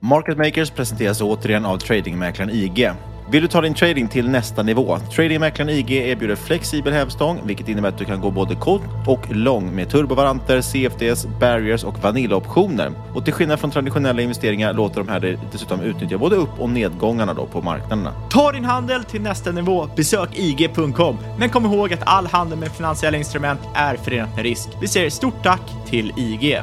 Market Makers presenteras återigen av tradingmäklaren IG. Vill du ta din trading till nästa nivå? Tradingmäklaren IG erbjuder flexibel hävstång, vilket innebär att du kan gå både kort och lång med turbovaranter, CFDs, barriers och vanillaoptioner. Och till skillnad från traditionella investeringar låter de här dig dessutom utnyttja både upp och nedgångarna då på marknaderna. Ta din handel till nästa nivå. Besök IG.com. Men kom ihåg att all handel med finansiella instrument är förenat med risk. Vi säger stort tack till IG.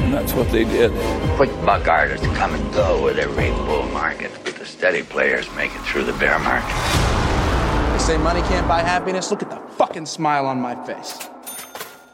And that's what they did. Quick buck artists come and go with every bull market, but the steady players make it through the bear market. They say money can't buy happiness. Look at the fucking smile on my face.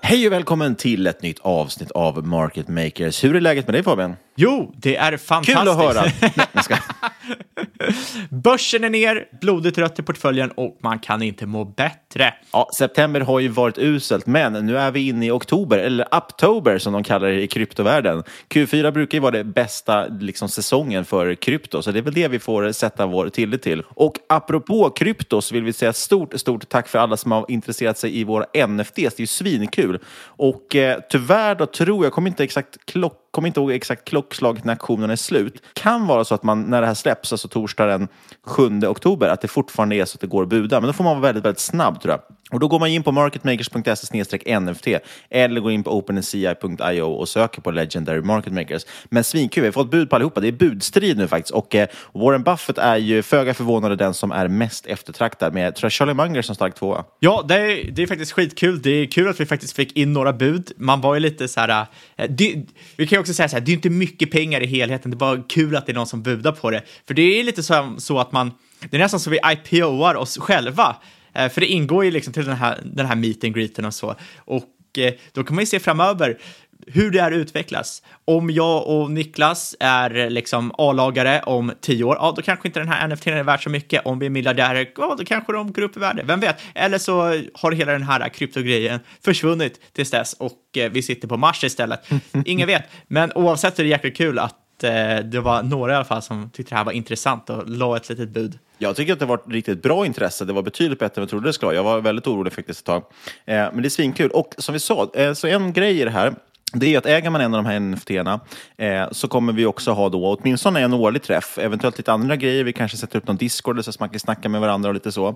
Hej och välkommen till ett nytt avsnitt av Market Makers. Hur är läget med dig Fabian? Jo, det är fantastiskt. Kul att höra. Nej, jag ska. Börsen är ner, blodet rött i portföljen och man kan inte må bättre. Ja, september har ju varit uselt, men nu är vi inne i oktober, eller Uptober som de kallar det i kryptovärlden. Q4 brukar ju vara det bästa liksom, säsongen för krypto, så det är väl det vi får sätta vår tillit till. Och apropå krypto så vill vi säga stort, stort tack för alla som har intresserat sig i våra NFTs. Det är ju svinkul. Och eh, tyvärr då tror jag, kommer inte exakt klock kommer inte ihåg exakt klockslaget när auktionen är slut. Kan vara så att man, när det här släpps, alltså torsdag den 7 oktober, att det fortfarande är så att det går att buda. Men då får man vara väldigt, väldigt snabb tror jag. Och då går man in på marketmakers.se nft eller går in på openci.io och söker på Legendary Market Makers. Men svinkul, vi har fått bud på allihopa. Det är budstrid nu faktiskt. Och eh, Warren Buffett är ju föga förvånande den som är mest eftertraktad med, tror jag, Charlie Munger som stark tvåa. Ja, det är, det är faktiskt skitkul. Det är kul att vi faktiskt fick in några bud. Man var ju lite så här... eh, Det, vi kan ju också säga så här, det är inte mycket pengar i helheten. Det är bara kul att det är någon som budar på det. För det är lite så, så att man... Det är nästan så vi IPOar oss själva. Eh, För det ingår ju liksom till den här, den här meet and greeten och så. Och eh, då kan man ju se framöver hur det här utvecklas. Om jag och Niklas är liksom A-lagare om tio år, ja då kanske inte den här NFT är värd så mycket. Om vi är miljardärer, ja då kanske de går upp i värde, vem vet? Eller så har hela den här kryptogrejen försvunnit tills dess och eh, vi sitter på Mars istället. Ingen vet, men oavsett är det jäkligt kul att Eh, det var några i alla fall som tyckte det här var intressant och la ett litet bud. Jag tycker att det var ett riktigt bra intresse. Det var betydligt bättre än jag trodde det skulle vara. Jag var väldigt orolig faktiskt ett tag. Eh, men det är svinkul. Och som vi sa, eh, så en grej i det här det är att äger man en av de här NFT-erna eh, så kommer vi också ha då åtminstone en årlig träff, eventuellt lite andra grejer. Vi kanske sätter upp någon Discord så att man kan snacka med varandra och lite så.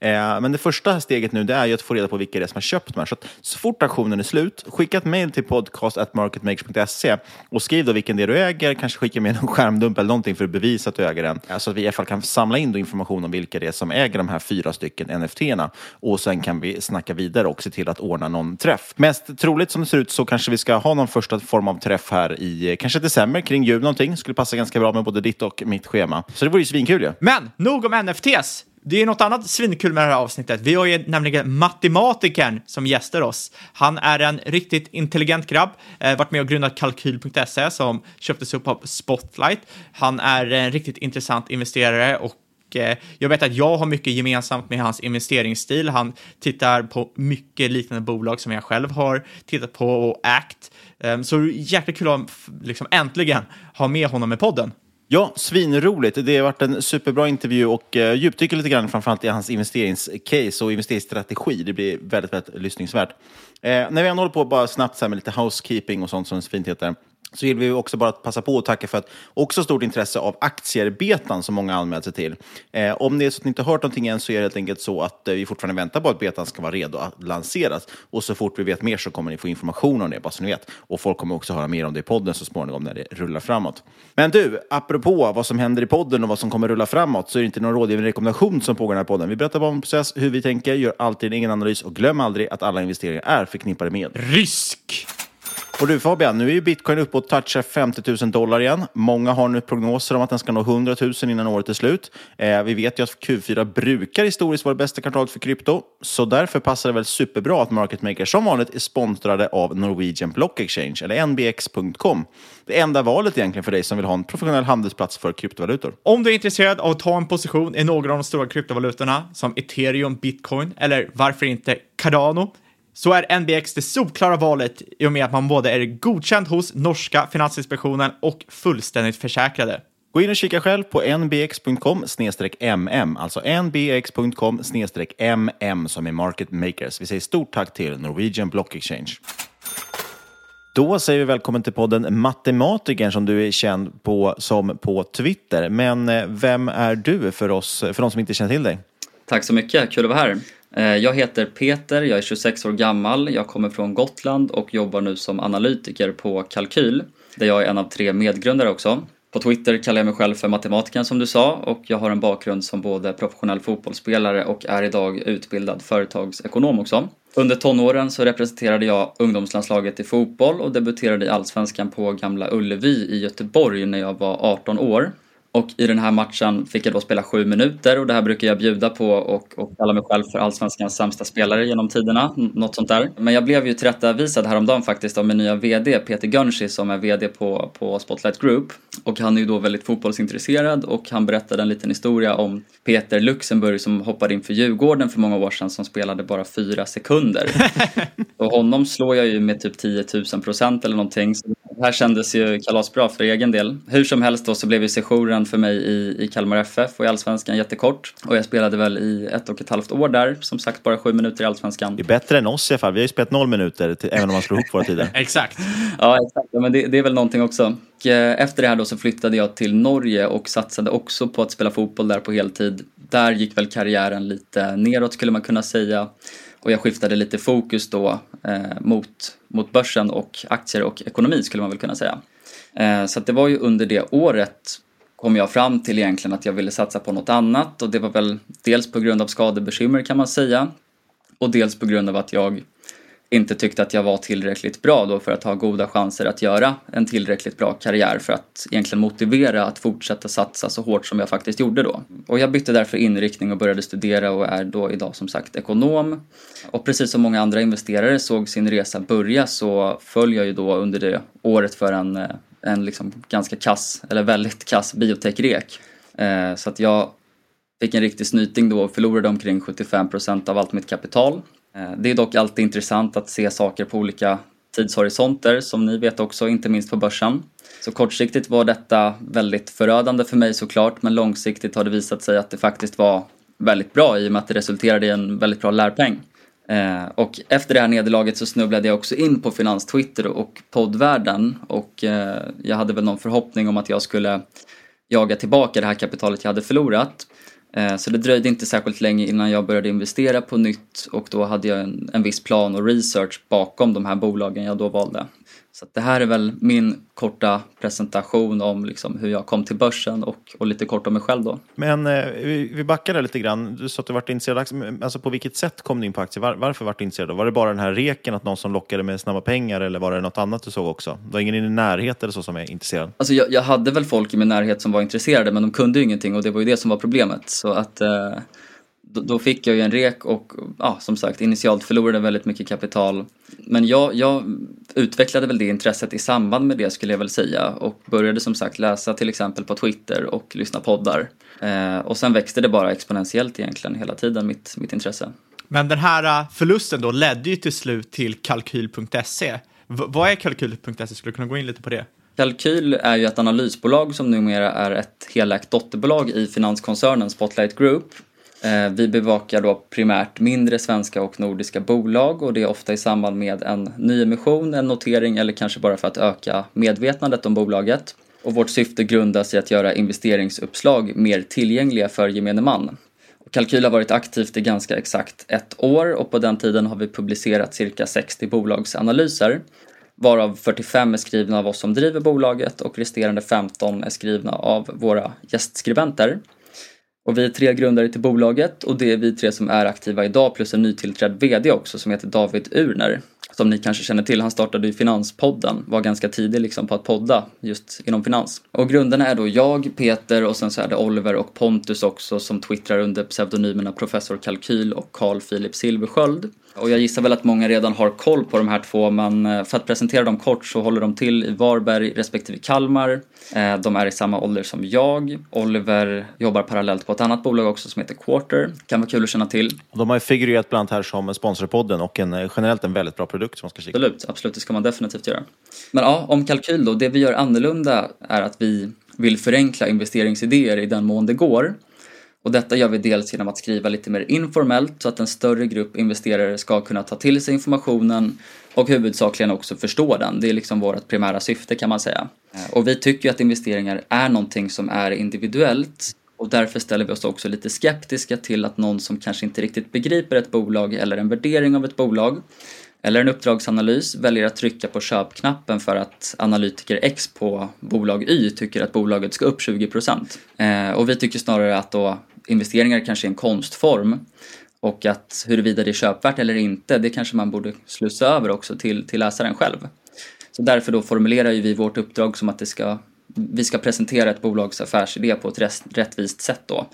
Eh, men det första steget nu det är ju att få reda på vilka det är som har köpt de här. Så, att, så fort auktionen är slut, skicka ett mejl till podcast.marketmakers.se och skriv då vilken det är du äger, kanske skicka med en skärmdump eller någonting för att bevisa att du äger den. Så att vi i alla fall kan samla in information om vilka det är som äger de här fyra stycken NFT-erna. Och sen kan vi snacka vidare och se till att ordna någon träff. Mest troligt som det ser ut så kanske vi ska ha någon första form av träff här i eh, kanske december kring jul någonting. Skulle passa ganska bra med både ditt och mitt schema. Så det vore ju svinkul ju. Ja. Men nog om NFTs. Det är något annat svinkul med det här avsnittet. Vi har ju nämligen matematikern som gäster oss. Han är en riktigt intelligent grabb, eh, varit med och grundat kalkyl.se som köptes upp av Spotlight. Han är en riktigt intressant investerare och eh, jag vet att jag har mycket gemensamt med hans investeringsstil. Han tittar på mycket liknande bolag som jag själv har tittat på och ägt. Ehm, så jäkla kul att liksom äntligen ha med honom i podden. Ja, svinroligt. Det har varit en superbra intervju och eh, djupdyker lite grann framförallt i hans investeringscase och investeringsstrategi. Det blir väldigt, väldigt lyssningsvärt. Eh, när vi ändå håller på bara snabbt så med lite housekeeping och sånt som det fint heter så vill vi också bara passa på att tacka för att också stort intresse av aktierbetan som många anmält sig till. Eh, om det är så att ni inte har hört någonting än så är det helt enkelt så att eh, vi fortfarande väntar på att betan ska vara redo att lanseras. Och så fort vi vet mer så kommer ni få information om det, bara så ni vet. Och folk kommer också höra mer om det i podden så småningom när det rullar framåt. Men du, apropå vad som händer i podden och vad som kommer rulla framåt så är det inte någon rådgivande rekommendation som pågår i den här podden. Vi berättar bara om process, hur vi tänker, gör alltid en egen analys och glöm aldrig att alla investeringar är förknippade med risk. Och du Fabian, nu är ju bitcoin uppe och touchar 50 000 dollar igen. Många har nu prognoser om att den ska nå 100 000 innan året är slut. Eh, vi vet ju att Q4 brukar historiskt vara det bästa kvartalet för krypto, så därför passar det väl superbra att Market Maker som vanligt är sponsrade av Norwegian Block Exchange, eller nbx.com. Det enda valet egentligen för dig som vill ha en professionell handelsplats för kryptovalutor. Om du är intresserad av att ta en position i några av de stora kryptovalutorna som ethereum, bitcoin eller varför inte Cardano så är NBX det solklara valet i och med att man både är godkänd hos norska Finansinspektionen och fullständigt försäkrade. Gå in och kika själv på nbx.com mm, alltså nbx.com mm som är market makers. Vi säger stort tack till Norwegian Block Exchange. Då säger vi välkommen till podden Matematikern som du är känd på som på Twitter. Men eh, vem är du för oss, för de som inte känner till dig? Tack så mycket, kul att vara här. Eh, jag heter Peter, jag är 26 år gammal, jag kommer från Gotland och jobbar nu som analytiker på Kalkyl, där jag är en av tre medgrundare också. På Twitter kallar jag mig själv för matematikern som du sa och jag har en bakgrund som både professionell fotbollsspelare och är idag utbildad företagsekonom också. Under tonåren så representerade jag ungdomslandslaget i fotboll och debuterade i Allsvenskan på Gamla Ullevi i Göteborg när jag var 18 år. Och i den här matchen fick jag då spela sju minuter och det här brukar jag bjuda på och, och kalla mig själv för allsvenskans sämsta spelare genom tiderna, något sånt där. Men jag blev ju tillrättavisad häromdagen faktiskt av min nya VD Peter Gönsi som är VD på, på Spotlight Group. Och han är ju då väldigt fotbollsintresserad och han berättade en liten historia om Peter Luxemburg som hoppade in för Djurgården för många år sedan som spelade bara fyra sekunder. och honom slår jag ju med typ 10 000 procent eller någonting. Så här kändes ju kalasbra för egen del. Hur som helst då så blev ju sessionen för mig i, i Kalmar FF och i Allsvenskan jättekort. Och jag spelade väl i ett och ett halvt år där. Som sagt bara sju minuter i Allsvenskan. Det är bättre än oss i alla fall. Vi har ju spelat noll minuter till, även om man slår ihop våra tider. exakt. Ja, exakt. Ja, men det, det är väl någonting också. Och eh, efter det här då så flyttade jag till Norge och satsade också på att spela fotboll där på heltid. Där gick väl karriären lite neråt skulle man kunna säga. Och jag skiftade lite fokus då eh, mot, mot börsen och aktier och ekonomi skulle man väl kunna säga. Eh, så det var ju under det året kom jag fram till egentligen att jag ville satsa på något annat och det var väl dels på grund av skadebekymmer kan man säga och dels på grund av att jag inte tyckte att jag var tillräckligt bra då för att ha goda chanser att göra en tillräckligt bra karriär för att egentligen motivera att fortsätta satsa så hårt som jag faktiskt gjorde då. Och jag bytte därför inriktning och började studera och är då idag som sagt ekonom. Och precis som många andra investerare såg sin resa börja så föll jag ju då under det året för en, eh, en liksom ganska kass, eller väldigt kass biotech-rek. Eh, så att jag fick en riktig snyting då och förlorade omkring 75% av allt mitt kapital Eh, det är dock alltid intressant att se saker på olika tidshorisonter som ni vet också, inte minst på börsen. Så kortsiktigt var detta väldigt förödande för mig såklart men långsiktigt har det visat sig att det faktiskt var väldigt bra i och med att det resulterade i en väldigt bra lärpeng. Eh, och efter det här nederlaget så snubblade jag också in på finanstwitter och poddvärlden och eh, jag hade väl någon förhoppning om att jag skulle jaga tillbaka det här kapitalet jag hade förlorat. Eh, så det dröjde inte särskilt länge innan jag började investera på nytt och då hade jag en, en viss plan och research bakom de här bolagen jag då valde. Så det här är väl min korta presentation om liksom hur jag kom till börsen och, och lite kort om mig själv då. Men eh, vi, vi backar där lite grann. Du sa att du varit intresserad. Alltså på vilket sätt kom du in på aktier? Var, varför var du intresserad? Var det bara den här reken, att någon som lockade med snabba pengar eller var det något annat du såg också? Det var ingen i din närhet eller så som är intresserad? Alltså jag, jag hade väl folk i min närhet som var intresserade men de kunde ju ingenting och det var ju det som var problemet. Så att eh, då, fick jag ju en rek och ja, som sagt initialt förlorade väldigt mycket kapital. Men jag, jag, utvecklade väl det intresset i samband med det skulle jag väl säga och började som sagt läsa till exempel på Twitter och lyssna poddar. Eh, och sen växte det bara exponentiellt egentligen hela tiden mitt, mitt intresse. Men den här äh, förlusten då ledde ju till slut till kalkyl.se. V vad är kalkyl.se? Skulle du kunna gå in lite på det? Kalkyl är ju ett analysbolag som numera är ett helägt dotterbolag i finanskoncernen Spotlight Group Eh, Eh, vi bevakar då primärt mindre svenska och nordiska bolag och det är ofta i samband med en nyemission, en notering eller kanske bara för att öka medvetandet om bolaget. Och vårt syfte grundas i att göra investeringsuppslag mer tillgängliga för gemene man. Kalkyl har varit aktivt i ganska exakt ett år och på den tiden har vi publicerat cirka 60 bolagsanalyser varav 45 är skrivna av oss som driver bolaget och resterande 15 är skrivna av våra gästskribenter. Och vi är tre grundare till bolaget och det är vi tre som är aktiva idag plus en nytillträdd VD också som heter David Urner. Som ni kanske känner till, han startade ju Finanspodden, var ganska tidig liksom på att podda just inom finans. Och grundarna är då jag, Peter och sen så är det Oliver och Pontus också som twittrar under pseudonymerna Professor Kalkyl och Carl Philip Silversköld. Och jag gissar väl att många redan har koll på de här två men eh, för att presentera dem kort så håller de till i Varberg respektive Kalmar. Eh, de är i samma ålder som jag. Oliver jobbar parallellt på ett annat bolag också som heter Quarter. Kan vara kul att känna till. De har ju figurerat bland annat här som sponsorpodden och en, eh, generellt en väldigt bra produkt som man ska kika Absolut, absolut, det ska man definitivt göra. Men ja, om kalkyl då. Det vi gör annorlunda är att vi vill förenkla investeringsidéer i den mån det går. Och detta gör vi dels genom att skriva lite mer informellt så att en större grupp investerare ska kunna ta till sig informationen och huvudsakligen också förstå den. Det är liksom vårt primära syfte kan man säga. Eh, och vi tycker att investeringar är någonting som är individuellt och därför ställer vi oss också lite skeptiska till att någon som kanske inte riktigt begriper ett bolag eller en värdering av ett bolag eller en uppdragsanalys väljer att trycka på köpknappen för att analytiker X på bolag Y tycker att bolaget ska upp 20 Eh, och vi tycker snarare att då investeringar kanske är en konstform och att huruvida det är köpvärt eller inte, det kanske man borde slussa över också till, till läsaren själv. Så därför då formulerar ju vi vårt uppdrag som att det ska, vi ska presentera ett bolags affärsidé på ett rättvist sätt då.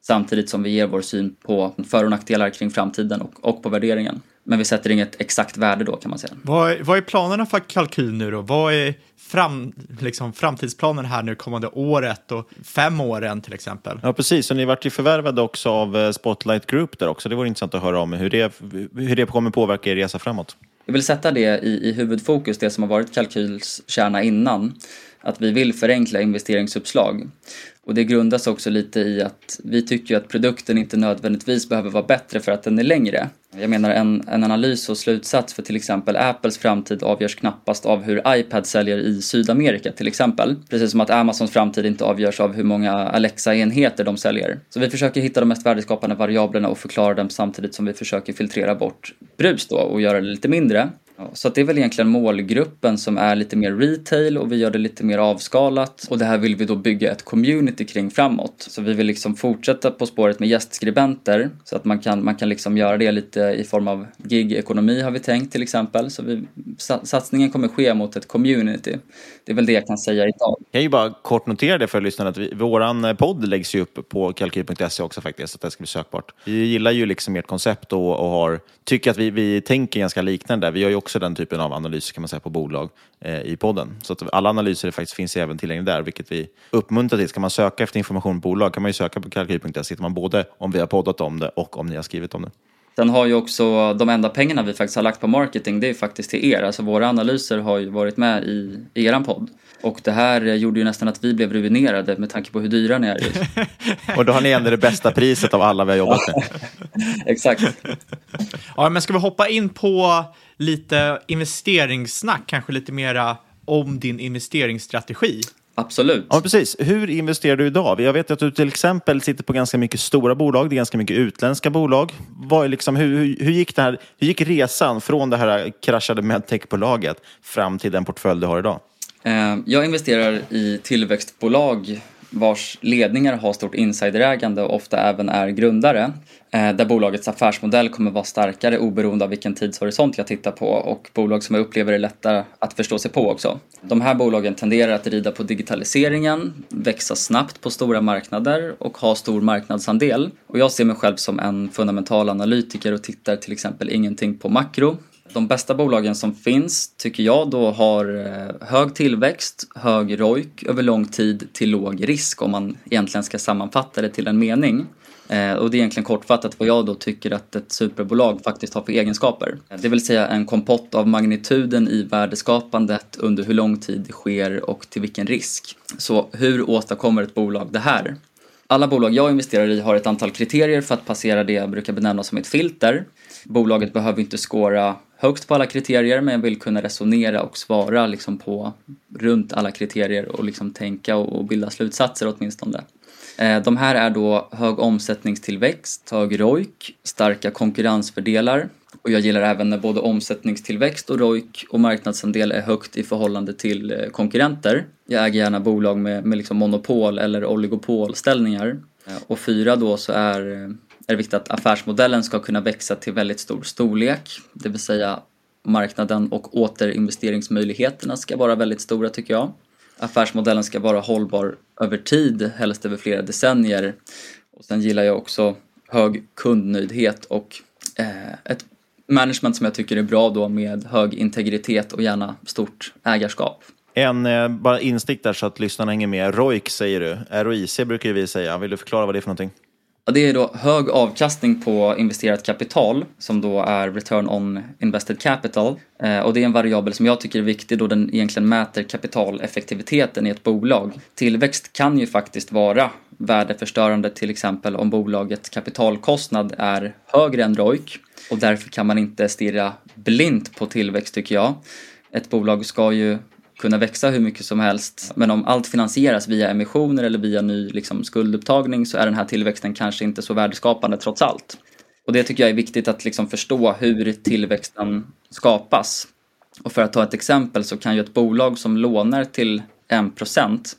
Samtidigt som vi ger vår syn på för och nackdelar kring framtiden och, och på värderingen. Men vi sätter inget exakt värde då kan man säga. Vad är, vad är planerna för kalkyl nu då? Vad är fram, liksom, framtidsplanen här nu kommande året och fem åren till exempel? Ja, precis. Och ni vart ju förvärvade också av eh, Spotlight Group där också. Det vore intressant att höra om hur det, hur det kommer påverka er resa framåt. Jag vill sätta det i, i huvudfokus, det som har varit kalkyls kärna innan. Att vi vill förenkla investeringsuppslag. Och det grundas också lite i att vi tycker att produkten inte nödvändigtvis behöver vara bättre för att den är längre. Jag menar en, en analys och slutsats för till exempel Apples framtid avgörs knappast av hur iPad säljer i Sydamerika till exempel. Precis som att Amazons framtid inte avgörs av hur många Alexa-enheter de säljer. Så vi försöker hitta de mest värdeskapande variablerna och förklara dem samtidigt som vi försöker filtrera bort brus då och göra det lite mindre. Så det är väl egentligen målgruppen som är lite mer retail och vi gör det lite mer avskalat och det här vill vi då bygga ett community kring framåt. Så vi vill liksom fortsätta på spåret med gästskribenter så att man kan, man kan liksom göra det lite i form av gig-ekonomi har vi tänkt till exempel. Så vi, satsningen kommer ske mot ett community. Det är väl det jag kan säga idag. Jag kan ju bara kort notera det för lyssnarna att vi, våran eh, podd läggs ju upp på kalkyl.se också faktiskt, så att det ska bli sökbart. Vi gillar ju liksom ert koncept och, och har, tycker att vi, vi tänker ganska liknande. Vi har ju också den typen av analyser kan man säga på bolag eh, i podden. Så att alla analyser faktiskt finns även tillgängliga där, vilket vi uppmuntrar till. Ska man söka efter information på bolag kan man ju söka på kalkyl.se, hittar man både om vi har poddat om det och om ni har skrivit om det. Sen har ju också de enda pengarna vi faktiskt har lagt på marketing, det är faktiskt till er. Alltså våra analyser har ju varit med i, i er podd. Och det här gjorde ju nästan att vi blev ruinerade med tanke på hur dyra ni är. och då har ni ändå det bästa priset av alla vi har jobbat med. Exakt. Ja, men ska vi hoppa in på lite investeringssnack, kanske lite mera om din investeringsstrategi? Absolut. Ja, precis. Hur investerar du idag? Jag vet att du till exempel sitter på ganska mycket stora bolag, det är ganska mycket utländska bolag. Vad är liksom, hur, hur, hur, gick det här, hur gick resan från det här kraschade medtechbolaget fram till den portfölj du har idag? Eh, jag investerar i tillväxtbolag vars ledningar har stort insiderägande och ofta även är grundare. Eh, där bolagets affärsmodell kommer vara starkare oberoende av vilken tidshorisont jag tittar på och bolag som jag upplever är lättare att förstå sig på också. De här bolagen tenderar att rida på digitaliseringen, växa snabbt på stora marknader och ha stor marknadsandel. Och jag ser mig själv som en fundamental analytiker och tittar till exempel ingenting på makro de bästa bolagen som finns tycker jag då har eh, hög tillväxt, hög ROIC över lång tid till låg risk om man egentligen ska sammanfatta det till en mening. Eh, och det är egentligen kortfattat vad jag då tycker att ett superbolag faktiskt har för egenskaper. Det vill säga en kompott av magnituden i värdeskapandet under hur lång tid det sker och till vilken risk. Så hur åstadkommer ett bolag det här? Alla bolag jag investerar i har ett antal kriterier för att passera det jag brukar benämna som ett filter. Bolaget behöver inte skåra högst på alla kriterier men jag vill kunna resonera och svara liksom på runt alla kriterier och liksom tänka och bilda slutsatser åtminstone. Eh, de här är då hög omsättningstillväxt, hög ROIC, starka konkurrensfördelar och jag gillar även när både omsättningstillväxt och ROIC och marknadsandel är högt i förhållande till eh, konkurrenter. Jag äger gärna bolag med, med liksom monopol eller oligopolställningar. Eh, och fyra då så är eh, är det viktigt att affärsmodellen ska kunna växa till väldigt stor storlek, det vill säga marknaden och återinvesteringsmöjligheterna ska vara väldigt stora tycker jag. Affärsmodellen ska vara hållbar över tid, helst över flera decennier. Och sen gillar jag också hög kundnöjdhet och eh, ett management som jag tycker är bra då med hög integritet och gärna stort ägarskap. En eh, bara instick där så att lyssnarna hänger med. ROIC säger du. ROIC brukar vi säga. Vill du förklara vad det är för någonting? Ja, det är då hög avkastning på investerat kapital som då är return on invested capital. Eh, och det är en variabel som jag tycker är viktig då den egentligen mäter kapitaleffektiviteten i ett bolag. Tillväxt kan ju faktiskt vara värdeförstörande till exempel om bolagets kapitalkostnad är högre än ROIC och därför kan man inte stirra blint på tillväxt tycker jag. Ett bolag ska ju kunna växa hur mycket som helst. Men om allt finansieras via emissioner eller via ny liksom, skuldupptagning så är den här tillväxten kanske inte så värdeskapande trots allt. Och det tycker jag är viktigt att liksom förstå hur tillväxten skapas. Och för att ta ett exempel så kan ju ett bolag som lånar till 1%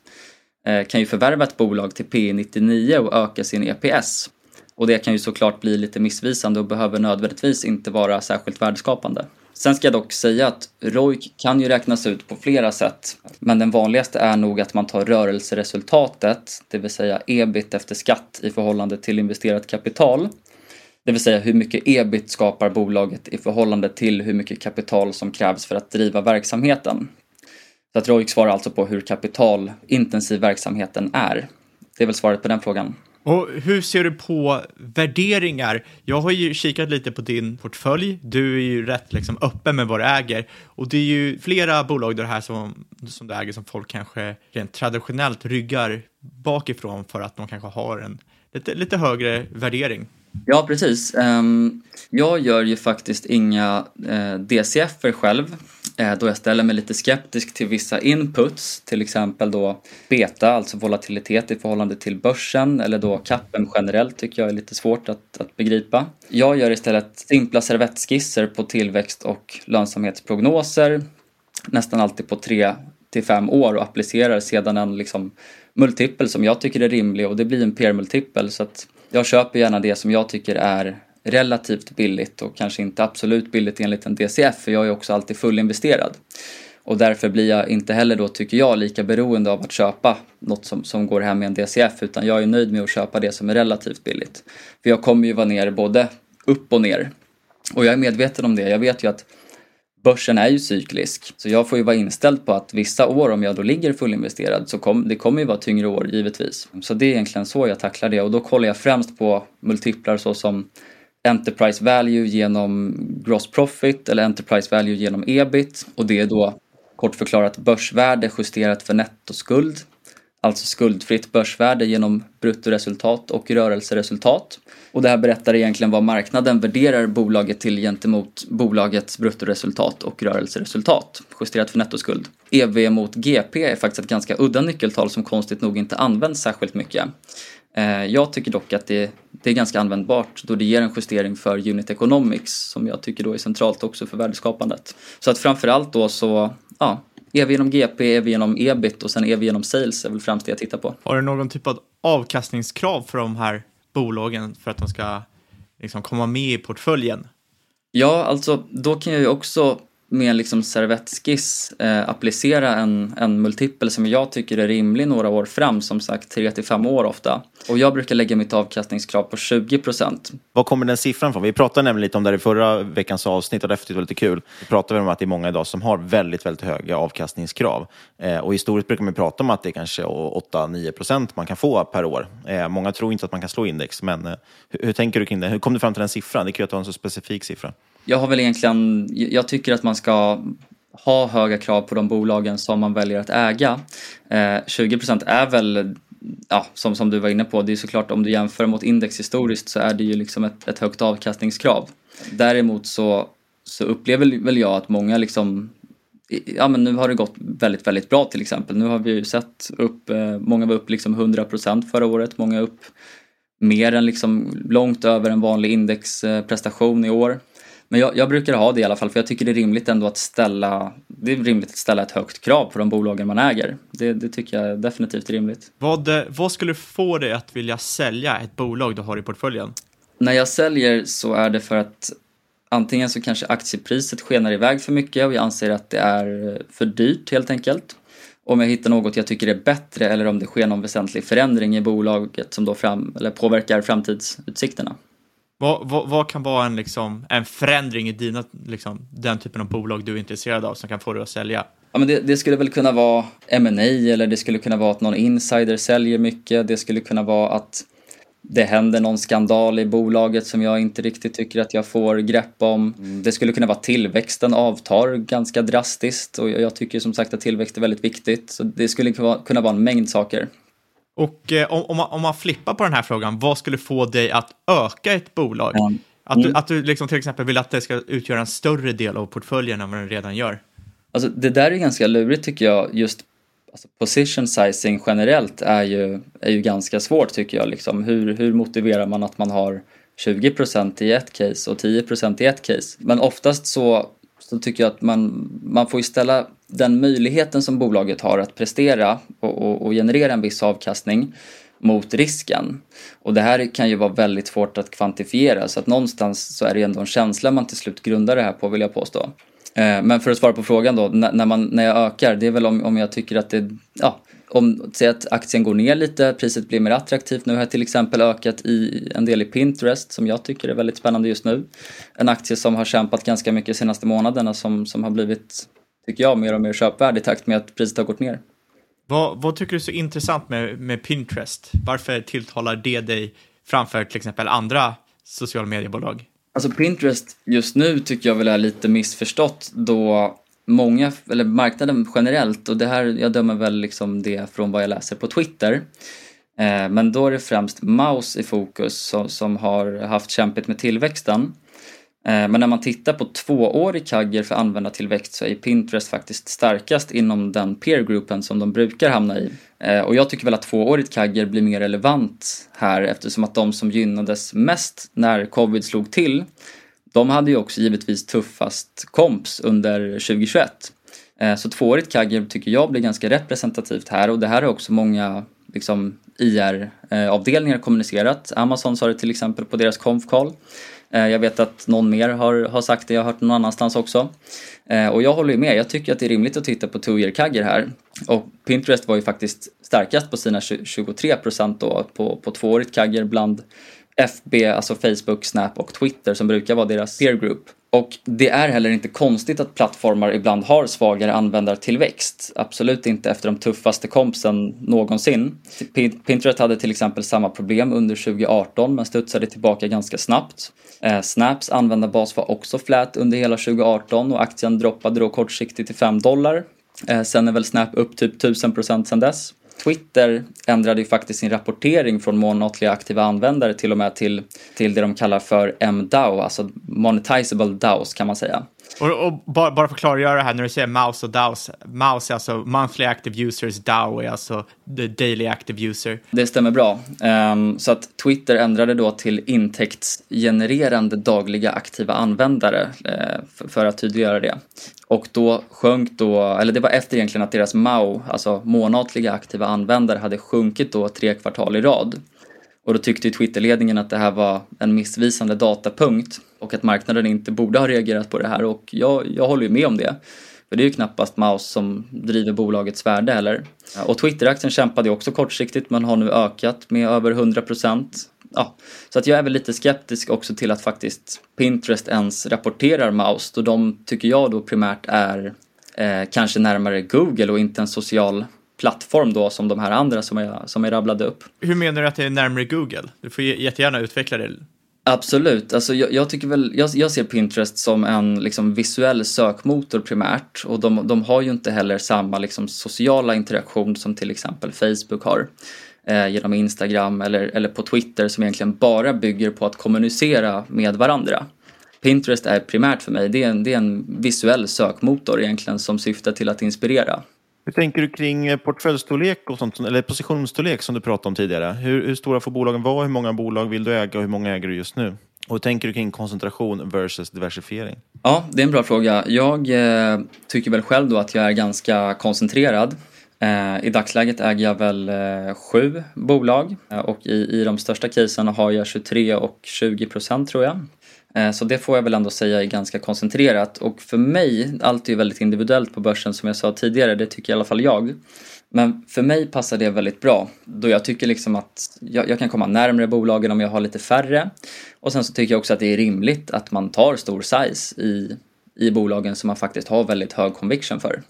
Eh, kan ju förvärva ett bolag till P 99 och öka sin EPS. Och det kan ju såklart bli lite missvisande och behöver nödvändigtvis inte vara särskilt värdeskapande. Sen ska jag dock säga att ROIC kan ju räknas ut på flera sätt. Men den vanligaste är nog att man tar rörelseresultatet, det vill säga ebit efter skatt i förhållande till investerat kapital. Det vill säga hur mycket ebit skapar bolaget i förhållande till hur mycket kapital som krävs för att driva verksamheten. Så att ROIC svarar alltså på hur kapitalintensiv verksamheten är. Det är väl svaret på den frågan. Och hur ser du på värderingar? Jag har ju kikat lite på din portfölj. Du är ju rätt liksom öppen med vad du äger. Och det är ju flera bolag där här som, som du äger som folk kanske rent traditionellt ryggar bakifrån för att de kanske har en lite, lite högre värdering. Ja, precis. Ehm, jag gör ju faktiskt inga eh, DCF själv Eh, då jag ställer mig lite skeptisk till vissa inputs, till exempel då beta, alltså volatilitet i förhållande till börsen eller då kappen generellt tycker jag är lite svårt att, att begripa. Jag gör istället simpla servettskisser på tillväxt och lönsamhetsprognoser nästan alltid på tre till fem år och applicerar sedan en liksom multipel som jag tycker är rimlig och det blir en PR-multipel så att jag köper gärna det som jag tycker är relativt billigt och kanske inte absolut billigt enligt en DCF för jag är också alltid fullinvesterad. Och därför blir jag inte heller då, tycker jag, lika beroende av att köpa något som, som går hem med en DCF utan jag är nöjd med att köpa det som är relativt billigt. För jag kommer ju vara ner både upp och ner. Och jag är medveten om det. Jag vet ju att börsen är ju cyklisk. Så jag får ju vara inställd på att vissa år om jag då ligger fullinvesterad så kom, det kommer ju vara tyngre år givetvis. Så det är egentligen så jag tacklar det och då kollar jag främst på multiplar såsom Enterprise value genom gross profit eller Enterprise value genom ebit och det är då kort förklarat börsvärde justerat för nettoskuld. Alltså skuldfritt börsvärde genom bruttoresultat och rörelseresultat. Och det här berättar egentligen vad marknaden värderar bolaget till gentemot bolagets bruttoresultat och rörelseresultat justerat för nettoskuld. EV mot GP är faktiskt ett ganska udda nyckeltal som konstigt nog inte används särskilt mycket. Eh, jag tycker dock att det, det är ganska användbart då det ger en justering för unit economics som jag tycker då är centralt också för värdeskapandet. Så att framförallt då så, ja, EV genom GP, EV genom ebit och sen EV genom sales är väl främst det jag tittar på. Har du någon typ av avkastningskrav för de här bolagen för att de ska liksom komma med i portföljen? Ja, alltså då kan jag ju också med en liksom servettskiss eh, applicera en, en multipel som jag tycker är rimlig några år fram, som sagt 3 till 5 år ofta. Och jag brukar lägga mitt avkastningskrav på 20 procent. Var kommer den siffran från? Vi pratade nämligen lite om det i förra veckans avsnitt och därför det var lite kul. Vi pratade om att det är många idag som har väldigt, väldigt höga avkastningskrav. Eh, och historiskt brukar man prata om att det är kanske 8-9 procent man kan få per år. Eh, många tror inte att man kan slå index, men eh, hur, hur tänker du kring det? Hur kom du fram till den siffran? Det är kul att du har en så specifik siffra. Jag har väl egentligen, jag tycker att man ska ha höga krav på de bolagen som man väljer att äga. Eh, 20% är väl, ja, som, som du var inne på, det är såklart om du jämför mot index historiskt så är det ju liksom ett, ett högt avkastningskrav. Däremot så, så upplever väl jag att många liksom Ja men nu har det gått väldigt, väldigt bra till exempel. Nu har vi ju sett upp, eh, många var upp liksom 100% förra året, många upp mer än liksom långt över en vanlig indexprestation i år. Men jag, jag, brukar ha det i alla fall för jag tycker det är rimligt ändå att ställa Det är rimligt att ställa ett högt krav på de bolagen man äger. Det, det tycker jag definitivt är rimligt. Vad, vad skulle få dig att vilja sälja ett bolag du har i portföljen? När jag säljer så är det för att antingen så kanske aktiepriset skenar iväg för mycket och jag anser att det är för dyrt helt enkelt. Om jag hittar något jag tycker är bättre eller om det sker någon väsentlig förändring i bolaget som då fram, eller påverkar framtidsutsikterna. Vad, vad, vad, kan vara en, liksom, en förändring i dina, liksom, den typen av bolag du är intresserad av som kan få dig att sälja? Ja, men det, det skulle väl kunna vara M&A eller det skulle kunna vara att någon insider säljer mycket. Det skulle kunna vara att det händer någon skandal i bolaget som jag inte riktigt tycker att jag får grepp om. Det skulle kunna vara tillväxten avtar ganska drastiskt och jag tycker som sagt att tillväxt är väldigt viktigt. Så det skulle kunna vara en mängd saker. Och eh, om, man, om man flippar på den här frågan, vad skulle få dig att öka ett bolag? Mm. Att du, att du liksom till exempel vill att det ska utgöra en större del av portföljen än vad den redan gör? Alltså, det där är ganska lurigt tycker jag. Just alltså, position sizing generellt är ju, är ju ganska svårt tycker jag. Liksom. Hur, hur motiverar man att man har 20% i ett case och 10% i ett case? Men oftast så, så tycker jag att man, man får ju ställa den möjligheten som bolaget har att prestera och, och, och, generera en viss avkastning mot risken. Och det här kan ju vara väldigt svårt att kvantifiera så att någonstans så är det ändå en känsla man till slut grundar det här på vill jag påstå. Eh, men för att svara på frågan då, när, man, när jag ökar, det är väl om, om jag tycker att det, ja, om, säg att aktien går ner lite, priset blir mer attraktivt. Nu har jag till exempel ökat i en del i Pinterest som jag tycker är väldigt spännande just nu. En aktie som har kämpat ganska mycket de senaste månaderna som, som har blivit tycker jag, mer och mer köpvärd i takt med att priset har gått ner. Vad, vad tycker du är så intressant med, med Pinterest? Varför tilltalar det dig framför till exempel andra sociala mediebolag? Alltså Pinterest just nu tycker jag väl är lite missförstått då många, eller marknaden generellt, och det här, jag dömer väl liksom det från vad jag läser på Twitter. Eh, men då är det främst Maus i fokus som, som har haft kämpigt med tillväxten. Eh, men när man tittar på tvåårig kagger för användartillväxt så är Pinterest faktiskt starkast inom den peergruppen som de brukar hamna i. Eh, och jag tycker väl att tvåårigt kagger blir mer relevant här eftersom att de som gynnades mest när covid slog till de hade ju också givetvis tuffast komps under 2021. Eh, så tvåårigt kagger tycker jag blir ganska representativt här och det här har också många liksom, IR-avdelningar eh, kommunicerat. Amazon sa det till exempel på deras konf-call. Eh, jag vet att någon mer har, har sagt det, jag har hört någon annanstans också. Och jag håller med, jag tycker att det är rimligt att titta på two year kagger här. Och Pinterest var ju faktiskt starkast på sina 23% då på, på tvåårigt kagger bland FB, alltså Facebook, Snap och Twitter som brukar vara deras peer group. Och det är heller inte konstigt att plattformar ibland har svagare användartillväxt. Absolut inte efter de tuffaste kompsen någonsin. Pinterest hade till exempel samma problem under 2018 men studsade tillbaka ganska snabbt. Eh, Snaps användarbas var också flät under hela 2018 och aktien droppade då kortsiktigt till 5 dollar. Eh, sen är väl Snap upp typ 1000% sen dess. Twitter ändrade ju faktiskt sin rapportering från månatliga aktiva användare till och med till, till det de kallar för MDAO, alltså monetizable DAOs kan man säga. Och, och bara, bara för att klargöra det här, när du säger mouse och DAOs, mouse är alltså monthly active users, DAO är alltså the daily active user. Det stämmer bra. Um, så att Twitter ändrade då till intäktsgenererande dagliga aktiva användare eh, uh, för, för att tydliggöra det. Och då sjönk då, eller det var efter egentligen att deras MAU, alltså månatliga aktiva användare, hade sjunkit då tre kvartal i rad. Och då tyckte Twitterledningen att det här var en missvisande datapunkt och att marknaden inte borde ha reagerat på det här och jag, jag håller ju med om det. För det är ju knappast Maus som driver bolagets värde heller. Och Twitteraktien kämpade också kortsiktigt men har nu ökat med över 100 procent. Ja, så att jag är väl lite skeptisk också till att faktiskt Pinterest ens rapporterar Maus då de tycker jag då primärt är eh, kanske närmare Google och inte en social plattform då som de här andra som jag, som jag rabblade upp. Hur menar du att det är närmare Google? Du får jättegärna utveckla det. Absolut, alltså jag, jag tycker väl, jag, jag, ser Pinterest som en liksom visuell sökmotor primärt och de, de har ju inte heller samma liksom sociala interaktion som till exempel Facebook har eh, genom Instagram eller, eller på Twitter som egentligen bara bygger på att kommunicera med varandra. Pinterest är primärt för mig, det är en, det är en visuell sökmotor egentligen som syftar till att inspirera. Hur tänker du kring eh, portföljstorlek och sånt, eller positionsstorlek som du pratade om tidigare? Hur, hur stora får bolagen vara? Hur många bolag vill du äga och hur många äger du just nu? Och hur tänker du kring koncentration versus diversifiering? Ja, det är en bra fråga. Jag eh, tycker väl själv då att jag är ganska koncentrerad. Eh, I dagsläget äger jag väl eh, sju bolag eh, och i, i de största casen har jag 23 och 20 procent tror jag. Eh, så det får jag väl ändå säga är ganska koncentrerat och för mig, allt är ju väldigt individuellt på börsen som jag sa tidigare, det tycker i alla fall jag. Men för mig passar det väldigt bra då jag tycker liksom att jag, jag, kan komma närmare bolagen om jag har lite färre. Och sen så tycker jag också att det är rimligt att man tar stor size i, i bolagen som man faktiskt har väldigt hög conviction för.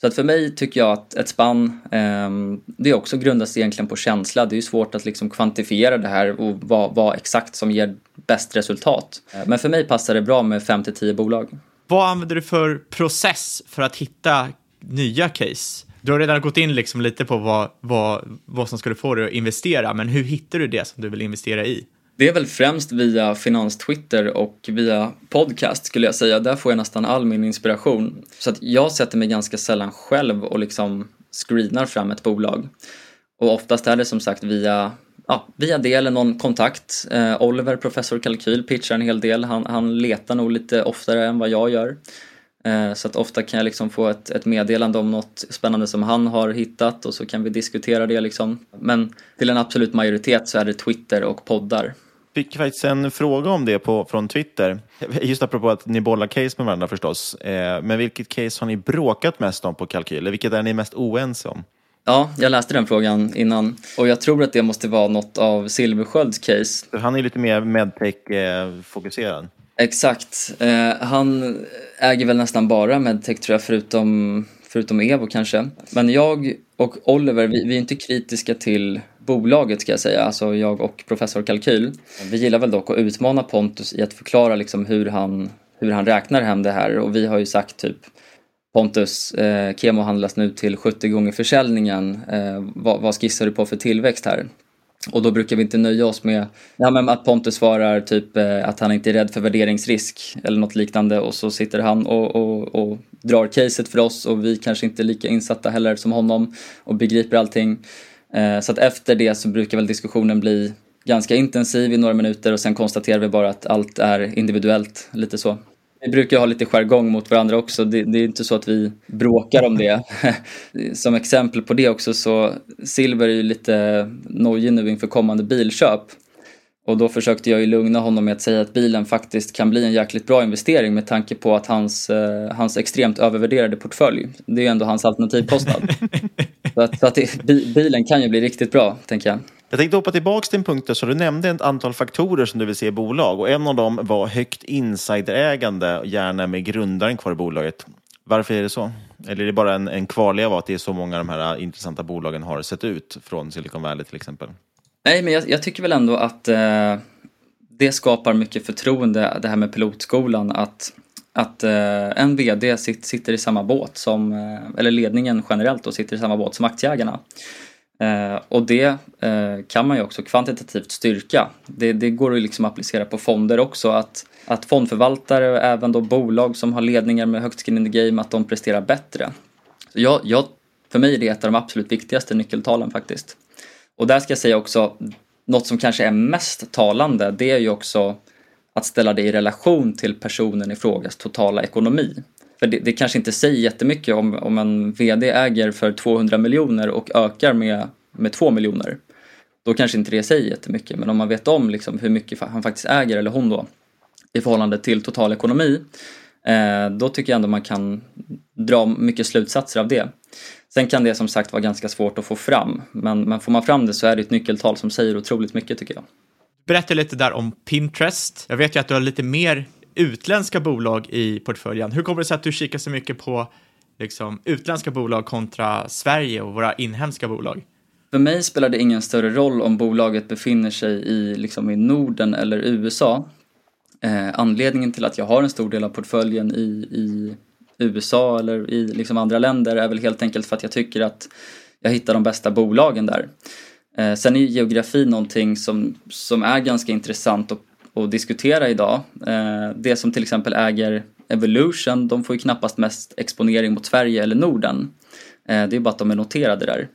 Så att för mig tycker jag att ett spann, eh, det också grundas egentligen på känsla. Det är ju svårt att liksom kvantifiera det här och vad, vad exakt som ger bäst resultat. Men för mig passar det bra med 5 10 bolag. Vad använder du för process för att hitta nya case? Du har redan gått in liksom lite på vad, vad, vad som skulle få dig att investera, men hur hittar du det som du vill investera i? Det är väl främst via finanstwitter och via podcast skulle jag säga. Där får jag nästan all min inspiration. Så att jag sätter mig ganska sällan själv och liksom screenar fram ett bolag. Och oftast är det som sagt via, ja, via det eller någon kontakt. Eh, Oliver, professor kalkyl, pitchar en hel del. Han, han letar nog lite oftare än vad jag gör. Eh, så att ofta kan jag liksom få ett, ett meddelande om något spännande som han har hittat och så kan vi diskutera det liksom. Men till en absolut majoritet så är det Twitter och poddar fick faktiskt en fråga om det på, från Twitter. Just apropå att ni bollar case med varandra förstås. Eh, men vilket case har ni bråkat mest om på kalkyl? Eller vilket är ni mest oense om? Ja, jag läste den frågan innan och jag tror att det måste vara något av Silverskölds case. Han är lite mer medtech-fokuserad. Exakt. Eh, han äger väl nästan bara medtech tror jag, förutom, förutom Evo kanske. Men jag och Oliver, vi, vi är inte kritiska till bolaget ska jag säga, alltså jag och professor Kalkyl. Vi gillar väl dock att utmana Pontus i att förklara liksom hur, han, hur han räknar hem det här och vi har ju sagt typ Pontus, eh, Kemo handlas nu till 70 gånger försäljningen. Eh, vad, vad skissar du på för tillväxt här? Och då brukar vi inte nöja oss med ja, men att Pontus svarar typ eh, att han inte är rädd för värderingsrisk eller något liknande och så sitter han och, och, och drar caset för oss och vi kanske inte är lika insatta heller som honom och begriper allting. Eh, så att efter det så brukar väl diskussionen bli ganska intensiv i några minuter och sen konstaterar vi bara att allt är individuellt, lite så. Vi brukar ha lite jargong mot varandra också, det, det, är inte så att vi bråkar om det. Som exempel på det också så Silver är ju lite nojig nu inför kommande bilköp. Och då försökte jag ju lugna honom med att säga att bilen faktiskt kan bli en jäkligt bra investering med tanke på att hans, eh, hans extremt övervärderade portfölj, det är ju ändå hans alternativkostnad. så att, så att det, bilen kan ju bli riktigt bra, tänker jag. Jag tänkte hoppa tillbaka till en punkt där, så du nämnde ett antal faktorer som du vill se i bolag och en av dem var högt insiderägande, gärna med grundaren kvar i bolaget. Varför är det så? Eller är det bara en, en kvarleva att det är så många av de här intressanta bolagen har sett ut från Silicon Valley till exempel? Nej, men jag, jag tycker väl ändå att eh, det skapar mycket förtroende, det här med pilotskolan, att, att eh, en VD sit, sitter i samma båt som, eh, eller ledningen generellt då, sitter i samma båt som aktieägarna. Eh, och det eh, kan man ju också kvantitativt styrka. Det, det går liksom att liksom applicera på fonder också, att, att fondförvaltare och även då bolag som har ledningar med högt skin in the game, att de presterar bättre. Så jag, jag, för mig är det ett av de absolut viktigaste nyckeltalen faktiskt. Och där ska jag säga också, något som kanske är mest talande, det är ju också att ställa det i relation till personen i frågas totala ekonomi. För det, det kanske inte säger jättemycket om, om en VD äger för 200 miljoner och ökar med, med 2 miljoner. Då kanske inte det säger jättemycket, men om man vet om liksom hur mycket han faktiskt äger, eller hon då, i förhållande till total ekonomi, eh, då tycker jag ändå man kan dra mycket slutsatser av det. Sen kan det som sagt vara ganska svårt att få fram, men, men får man fram det så är det ett nyckeltal som säger otroligt mycket tycker jag. Berätta lite där om Pinterest. Jag vet ju att du har lite mer utländska bolag i portföljen. Hur kommer det sig att du kikar så mycket på liksom, utländska bolag kontra Sverige och våra inhemska bolag? För mig spelar det ingen större roll om bolaget befinner sig i, liksom, i Norden eller USA. Eh, anledningen till att jag har en stor del av portföljen i, i USA eller i liksom andra länder är väl helt enkelt för att jag tycker att jag hittar de bästa bolagen där. Eh, sen är ju geografi någonting som, som är ganska intressant att, att diskutera idag. Eh, det som till exempel äger Evolution, de får ju knappast mest exponering mot Sverige eller Norden. Eh, det är bara att de är noterade där.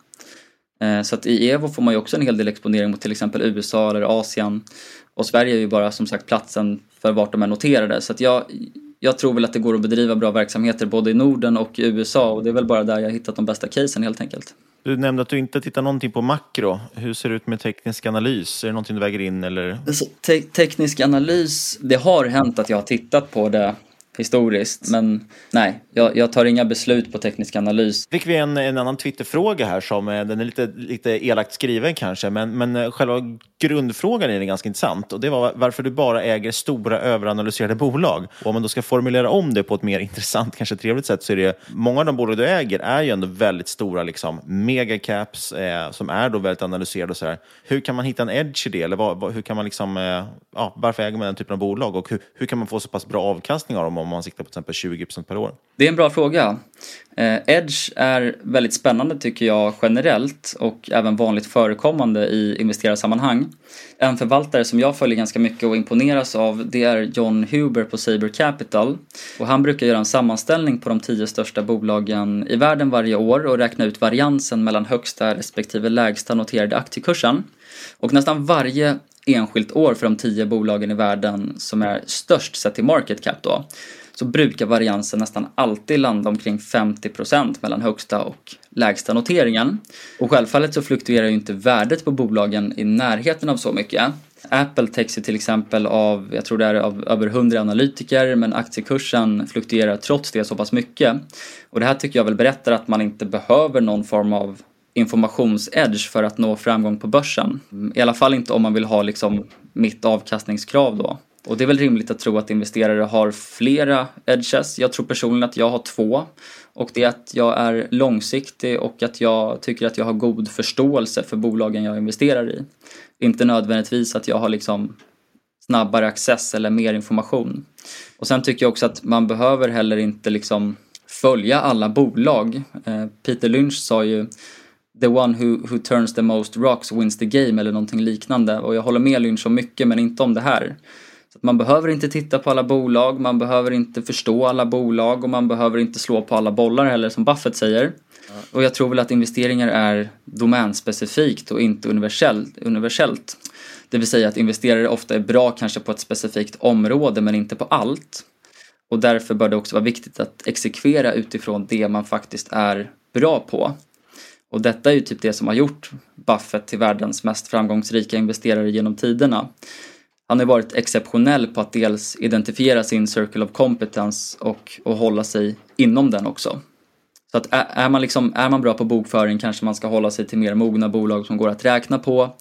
Eh, så att i Evo får man ju också en hel del exponering mot till exempel USA eller Asien. Och Sverige är ju bara som sagt platsen för vart de är noterade. Så att jag, jag tror väl att det går att bedriva bra verksamheter både i Norden och i USA och det är väl bara där jag hittat de bästa casen helt enkelt. Du nämnde att du inte tittar någonting på makro. Hur ser det ut med teknisk analys? Är det någonting du väger in eller? Alltså, te teknisk analys, det har hänt att jag har tittat på det historiskt. Men nej, jag, jag, tar inga beslut på teknisk analys. Fick vi en, en annan Twitterfråga här som eh, den är lite, lite elakt skriven kanske, men, men eh, själva grundfrågan är ganska intressant och det var varför du bara äger stora överanalyserade bolag. Och om man då ska formulera om det på ett mer intressant, kanske trevligt sätt så är det många av de bolag du äger är ju ändå väldigt stora liksom megacaps eh, som är då väldigt analyserade och så här. Hur kan man hitta en edge i det? Eller vad, hur kan man liksom, eh, ja, varför äger man den typen av bolag och hur, hur kan man få så pass bra avkastning av dem om man siktar på till exempel 20 per år? Det är en bra fråga. Eh, Edge är väldigt spännande tycker jag generellt och även vanligt förekommande i investerarsammanhang. En förvaltare som jag följer ganska mycket och imponeras av det är John Huber på Saber Capital. Och han brukar göra en sammanställning på de tio största bolagen i världen varje år och räkna ut variansen mellan högsta respektive lägsta noterade aktiekursen. Och nästan varje enskilt år för de tio bolagen i världen som är störst sett till market cap då så brukar variansen nästan alltid landa omkring 50% mellan högsta och lägsta noteringen. Och självfallet så fluktuerar ju inte värdet på bolagen i närheten av så mycket. Apple täcks ju till exempel av, jag tror det är av över 100 analytiker, men aktiekursen fluktuerar trots det så pass mycket. Och det här tycker jag väl berättar att man inte behöver någon form av informationsedge för att nå framgång på börsen. I alla fall inte om man vill ha liksom mitt avkastningskrav då. Och det är väl rimligt att tro att investerare har flera edges. Jag tror personligen att jag har två. Och det är att jag är långsiktig och att jag tycker att jag har god förståelse för bolagen jag investerar i. Inte nödvändigtvis att jag har liksom snabbare access eller mer information. Och sen tycker jag också att man behöver heller inte liksom följa alla bolag. Eh, Peter Lynch sa ju the one who, who turns the most rocks wins the game eller någonting liknande. Och jag håller med Lynch om mycket men inte om det här. Så man behöver inte titta på alla bolag, man behöver inte förstå alla bolag och man behöver inte slå på alla bollar heller som Buffett säger. Och jag tror väl att investeringar är domänspecifikt och inte universellt. universellt. Det vill säga att investerare ofta är bra kanske på ett specifikt område men inte på allt. Och därför bör det också vara viktigt att exekvera utifrån det man faktiskt är bra på. Och detta är ju typ det som har gjort Buffett till världens mest framgångsrika investerare genom tiderna. Han har varit exceptionell på att dels identifiera sin circle of competence och, och hålla sig inom den också. Så att är, man liksom, är man bra på bokföring kanske man ska hålla sig till mer mogna bolag som går att räkna på.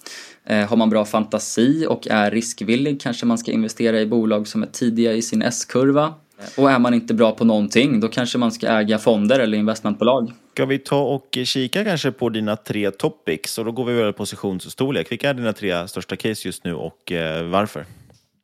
Eh, har man bra fantasi och är riskvillig kanske man ska investera i bolag som är tidiga i sin S-kurva. Och är man inte bra på någonting då kanske man ska äga fonder eller investmentbolag. Ska vi ta och kika kanske på dina tre topics och då går vi över positionsstorlek. Vilka är dina tre största case just nu och eh, varför?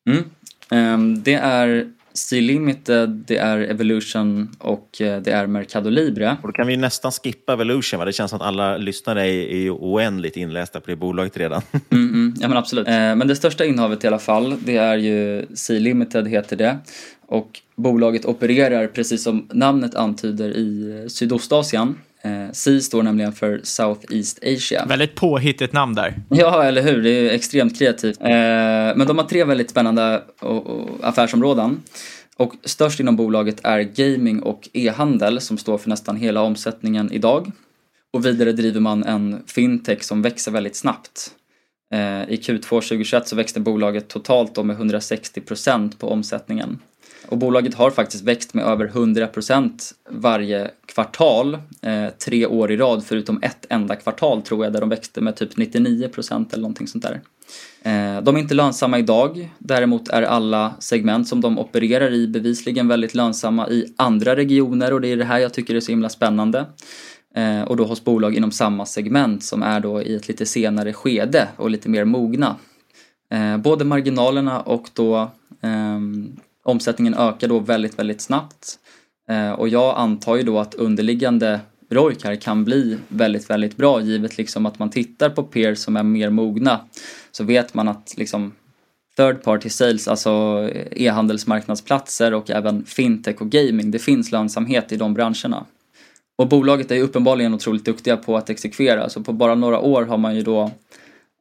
Mm. Um, det är C-Limited, det är Evolution och eh, det är Mercado Libre. Och då kan vi nästan skippa Evolution va? Det känns som att alla lyssnare är, oändligt inlästa på det bolaget redan. Mm, mm, ja men absolut. Eh, men det största innehavet i alla fall, det är ju C-Limited heter det. Och bolaget opererar precis som namnet antyder i eh, Sydostasien. Eh, C står nämligen för Southeast Asia. Väldigt påhittigt namn där. Ja, eller hur? Det är extremt kreativt. Eh, men de har tre väldigt spännande affärsområden. Och störst inom bolaget är gaming och e-handel som står för nästan hela omsättningen idag. Och vidare driver man en fintech som växer väldigt snabbt. I Q2 2021 så växte bolaget totalt med 160% på omsättningen. Och bolaget har faktiskt växt med över 100% varje kvartal, eh, tre år i rad förutom ett enda kvartal tror jag där de växte med typ 99% eller någonting sånt där. Eh, de är inte lönsamma idag, däremot är alla segment som de opererar i bevisligen väldigt lönsamma i andra regioner och det är det här jag tycker är så himla spännande. Eh, och då hos bolag inom samma segment som är då i ett lite senare skede och lite mer mogna. Eh, både marginalerna och då ehm, Omsättningen ökar då väldigt, väldigt snabbt. Eh, och jag antar ju då att underliggande ROIC här kan bli väldigt, väldigt bra givet liksom att man tittar på peers som är mer mogna. Så vet man att liksom third party sales, alltså e-handelsmarknadsplatser och även fintech och gaming, det finns lönsamhet i de branscherna. Och bolaget är ju uppenbarligen otroligt duktiga på att exekvera, så på bara några år har man ju då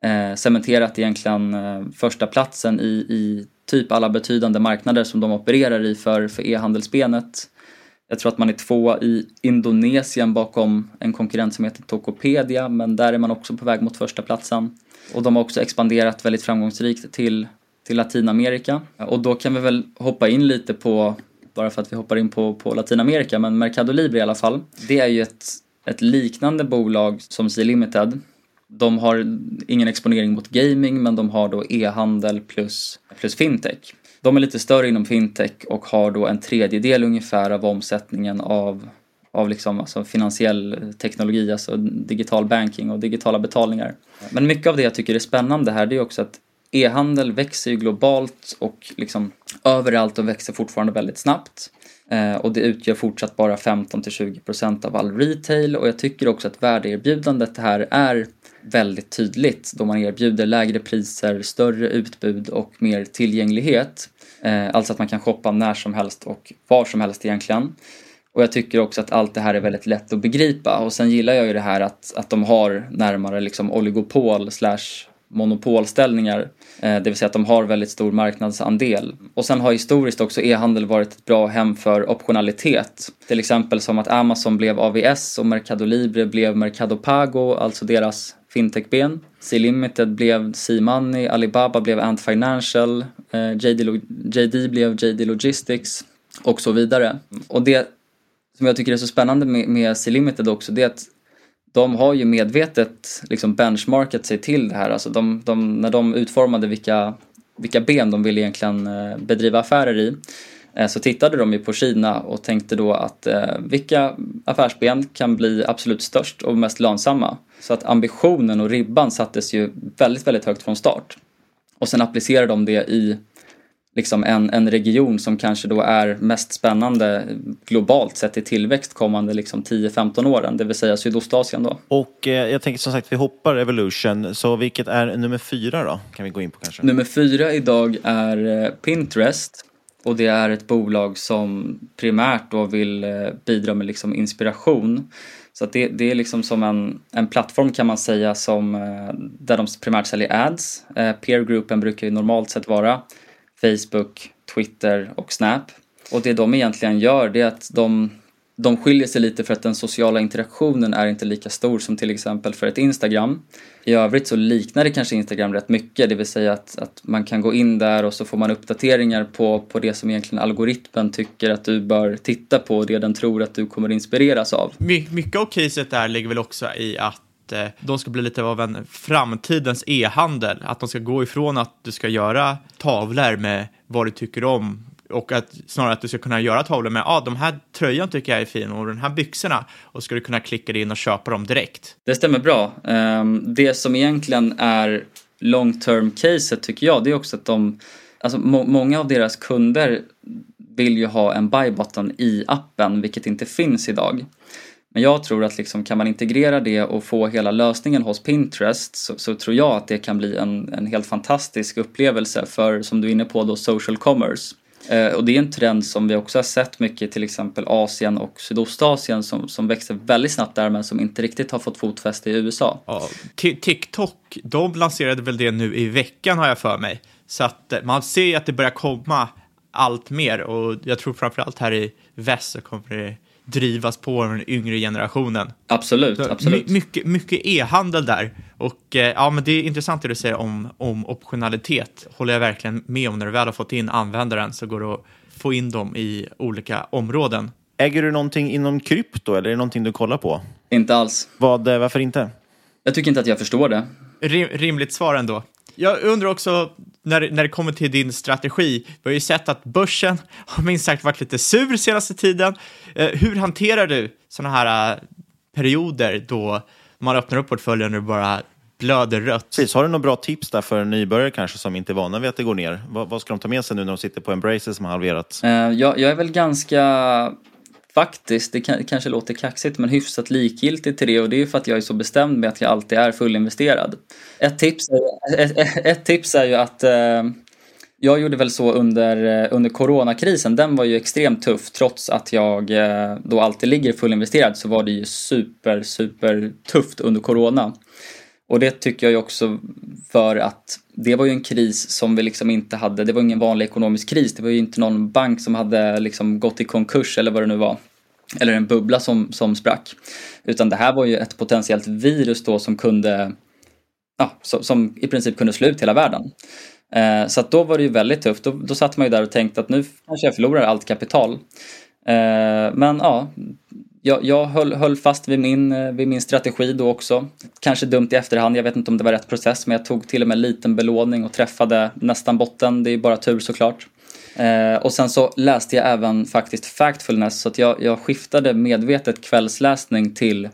eh, cementerat egentligen eh, första platsen i, i typ alla betydande marknader som de opererar i för, för e-handelsbenet. Jag tror att man är två i Indonesien bakom en konkurrent som heter Tokopedia men där är man också på väg mot första platsen. Och de har också expanderat väldigt framgångsrikt till, till Latinamerika. Och då kan vi väl hoppa in lite på, bara för att vi hoppar in på, på Latinamerika, men Mercado Libre i alla fall. Det är ju ett, ett liknande bolag som C-Limited de har ingen exponering mot gaming men de har då e-handel plus, plus fintech. De är lite större inom fintech och har då en tredjedel ungefär av omsättningen av, av liksom, alltså finansiell teknologi, alltså digital banking och digitala betalningar. Men mycket av det jag tycker är spännande här det är också att e-handel växer ju globalt och liksom överallt och växer fortfarande väldigt snabbt. Eh, och det utgör fortsatt bara 15-20% av all retail och jag tycker också att värdeerbjudandet här är väldigt tydligt då man erbjuder lägre priser, större utbud och mer tillgänglighet. Eh, alltså att man kan shoppa när som helst och var som helst egentligen. Och jag tycker också att allt det här är väldigt lätt att begripa och sen gillar jag ju det här att, att de har närmare liksom oligopol slash monopolställningar. Eh, det vill säga att de har väldigt stor marknadsandel. Och sen har historiskt också e-handel varit ett bra hem för optionalitet. Till exempel som att Amazon blev AVS och Mercado Libre blev Mercado Pago, alltså deras Fintechben, C-Limited blev C-Money, Alibaba blev Ant Financial, eh, JD, JD blev JD Logistics och så vidare. Och det som jag tycker är så spännande med, med C-Limited också det är att de har ju medvetet liksom benchmarkat sig till det här. Alltså de, de, när de utformade vilka, vilka ben de ville egentligen eh, bedriva affärer i så tittade de ju på Kina och tänkte då att eh, vilka affärsben kan bli absolut störst och mest lönsamma. Så att ambitionen och ribban sattes ju väldigt, väldigt högt från start. Och sen applicerade de det i liksom en, en region som kanske då är mest spännande globalt sett i tillväxt kommande liksom 10-15 åren, det vill säga Sydostasien då. Och eh, jag tänker som sagt, vi hoppar Evolution, så vilket är nummer fyra då? Kan vi gå in på kanske? Nummer fyra idag är eh, Pinterest och det är ett bolag som primärt då vill eh, bidra med liksom inspiration. Så det, det, är liksom som en, en plattform kan man säga som, eh, där de primärt säljer ads. Eh, peergroupen brukar ju normalt sett vara Facebook, Twitter och Snap. Och det de egentligen gör det är att de, de skiljer sig lite för att den sociala interaktionen är inte lika stor som till exempel för ett Instagram. I övrigt så liknar det kanske Instagram rätt mycket, det vill säga att, att man kan gå in där och så får man uppdateringar på, på det som egentligen algoritmen tycker att du bör titta på och det den tror att du kommer inspireras av. My, mycket av caset där ligger väl också i att eh, de ska bli lite av en framtidens e-handel. Att de ska gå ifrån att du ska göra tavlor med vad du tycker om och att snarare att du ska kunna göra tavlor med, ja, ah, de här tröjan tycker jag är fin och de här byxorna och ska du kunna klicka dig in och köpa dem direkt. Det stämmer bra. Ehm, det som egentligen är long term caset tycker jag, det är också att de, alltså må många av deras kunder vill ju ha en buy button i appen, vilket inte finns idag. Men jag tror att liksom, kan man integrera det och få hela lösningen hos Pinterest så, så, tror jag att det kan bli en, en helt fantastisk upplevelse för, som du är inne på, då, social commerce. Eh, och det är en trend som vi också har sett mycket i till exempel Asien och Sydostasien som, som växer väldigt snabbt där men som inte riktigt har fått fotfäste i USA. Ja, TikTok, de lanserade väl det nu i veckan har jag för mig. Så att eh, man ser att det börjar komma allt mer och jag tror framförallt här i väst så kommer det drivas på den yngre generationen. Absolut, så absolut. My, mycket, mycket e-handel där. Och eh, ja, men det är intressant det du säger om, om optionalitet. Håller jag verkligen med om. När du väl har fått in användaren så går det att få in dem i olika områden. Äger du någonting inom krypto eller är det någonting du kollar på? Inte alls. Vad, eh, varför inte? Jag tycker inte att jag förstår det. Rim, rimligt svar ändå. Jag undrar också, när, när det kommer till din strategi, vi har ju sett att börsen har minst sagt varit lite sur senaste tiden. Eh, hur hanterar du sådana här uh, perioder då man öppnar upp portföljen och bara blöder rött? Precis, har du några bra tips där för nybörjare kanske som inte är vana vid att det går ner? Vad, vad ska de ta med sig nu när de sitter på Embracer som har halverats? Uh, jag, jag är väl ganska faktiskt, det kanske låter kaxigt, men hyfsat likgiltig till det och det är ju för att jag är så bestämd med att jag alltid är fullinvesterad. Ett tips är, ett, ett tips är ju att eh, jag gjorde väl så under, eh, under coronakrisen, den var ju extremt tuff trots att jag eh, då alltid ligger fullinvesterad så var det ju super, super tufft under corona. Och det tycker jag ju också för att det var ju en kris som vi liksom inte hade, det var ingen vanlig ekonomisk kris, det var ju inte någon bank som hade liksom gått i konkurs eller vad det nu var. Eller en bubbla som, som sprack. Utan det här var ju ett potentiellt virus då som kunde, ja, som, som i princip kunde slå ut hela världen. Eh, så att då var det ju väldigt tufft, då, då satt man ju där och tänkte att nu kanske jag förlorar allt kapital. Eh, men ja, jag, jag höll, höll, fast vid min, eh, vid min strategi då också. Kanske dumt i efterhand, jag vet inte om det var rätt process, men jag tog till och med en liten belåning och träffade nästan botten. Det är bara tur såklart. Eh, och sen så läste jag även faktiskt Factfulness, så att jag, jag skiftade medvetet kvällsläsning till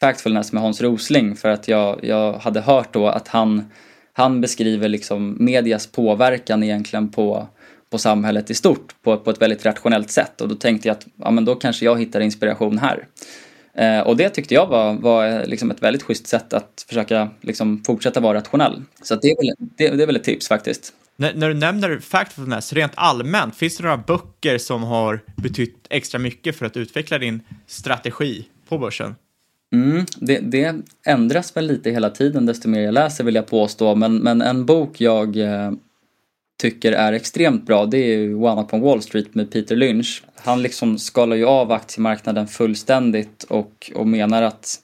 Factfulness med Hans Rosling för att jag, jag hade hört då att han, han beskriver liksom medias påverkan egentligen på på samhället i stort på, på ett väldigt rationellt sätt och då tänkte jag att ja, men då kanske jag hittar inspiration här. Eh, och det tyckte jag var, var liksom ett väldigt schysst sätt att försöka liksom fortsätta vara rationell. Så det, är väl, det, det, är väl ett tips faktiskt. När, när du nämner Factfulness, rent allmänt, finns det några böcker som har betytt extra mycket för att utveckla din strategi på börsen? Mm, det, det, ändras väl lite hela tiden desto mer jag läser vill jag påstå, men, men en bok jag eh, tycker är extremt bra det är ju One Up on Wall Street med Peter Lynch. Han liksom skalar ju av aktiemarknaden fullständigt och, och menar att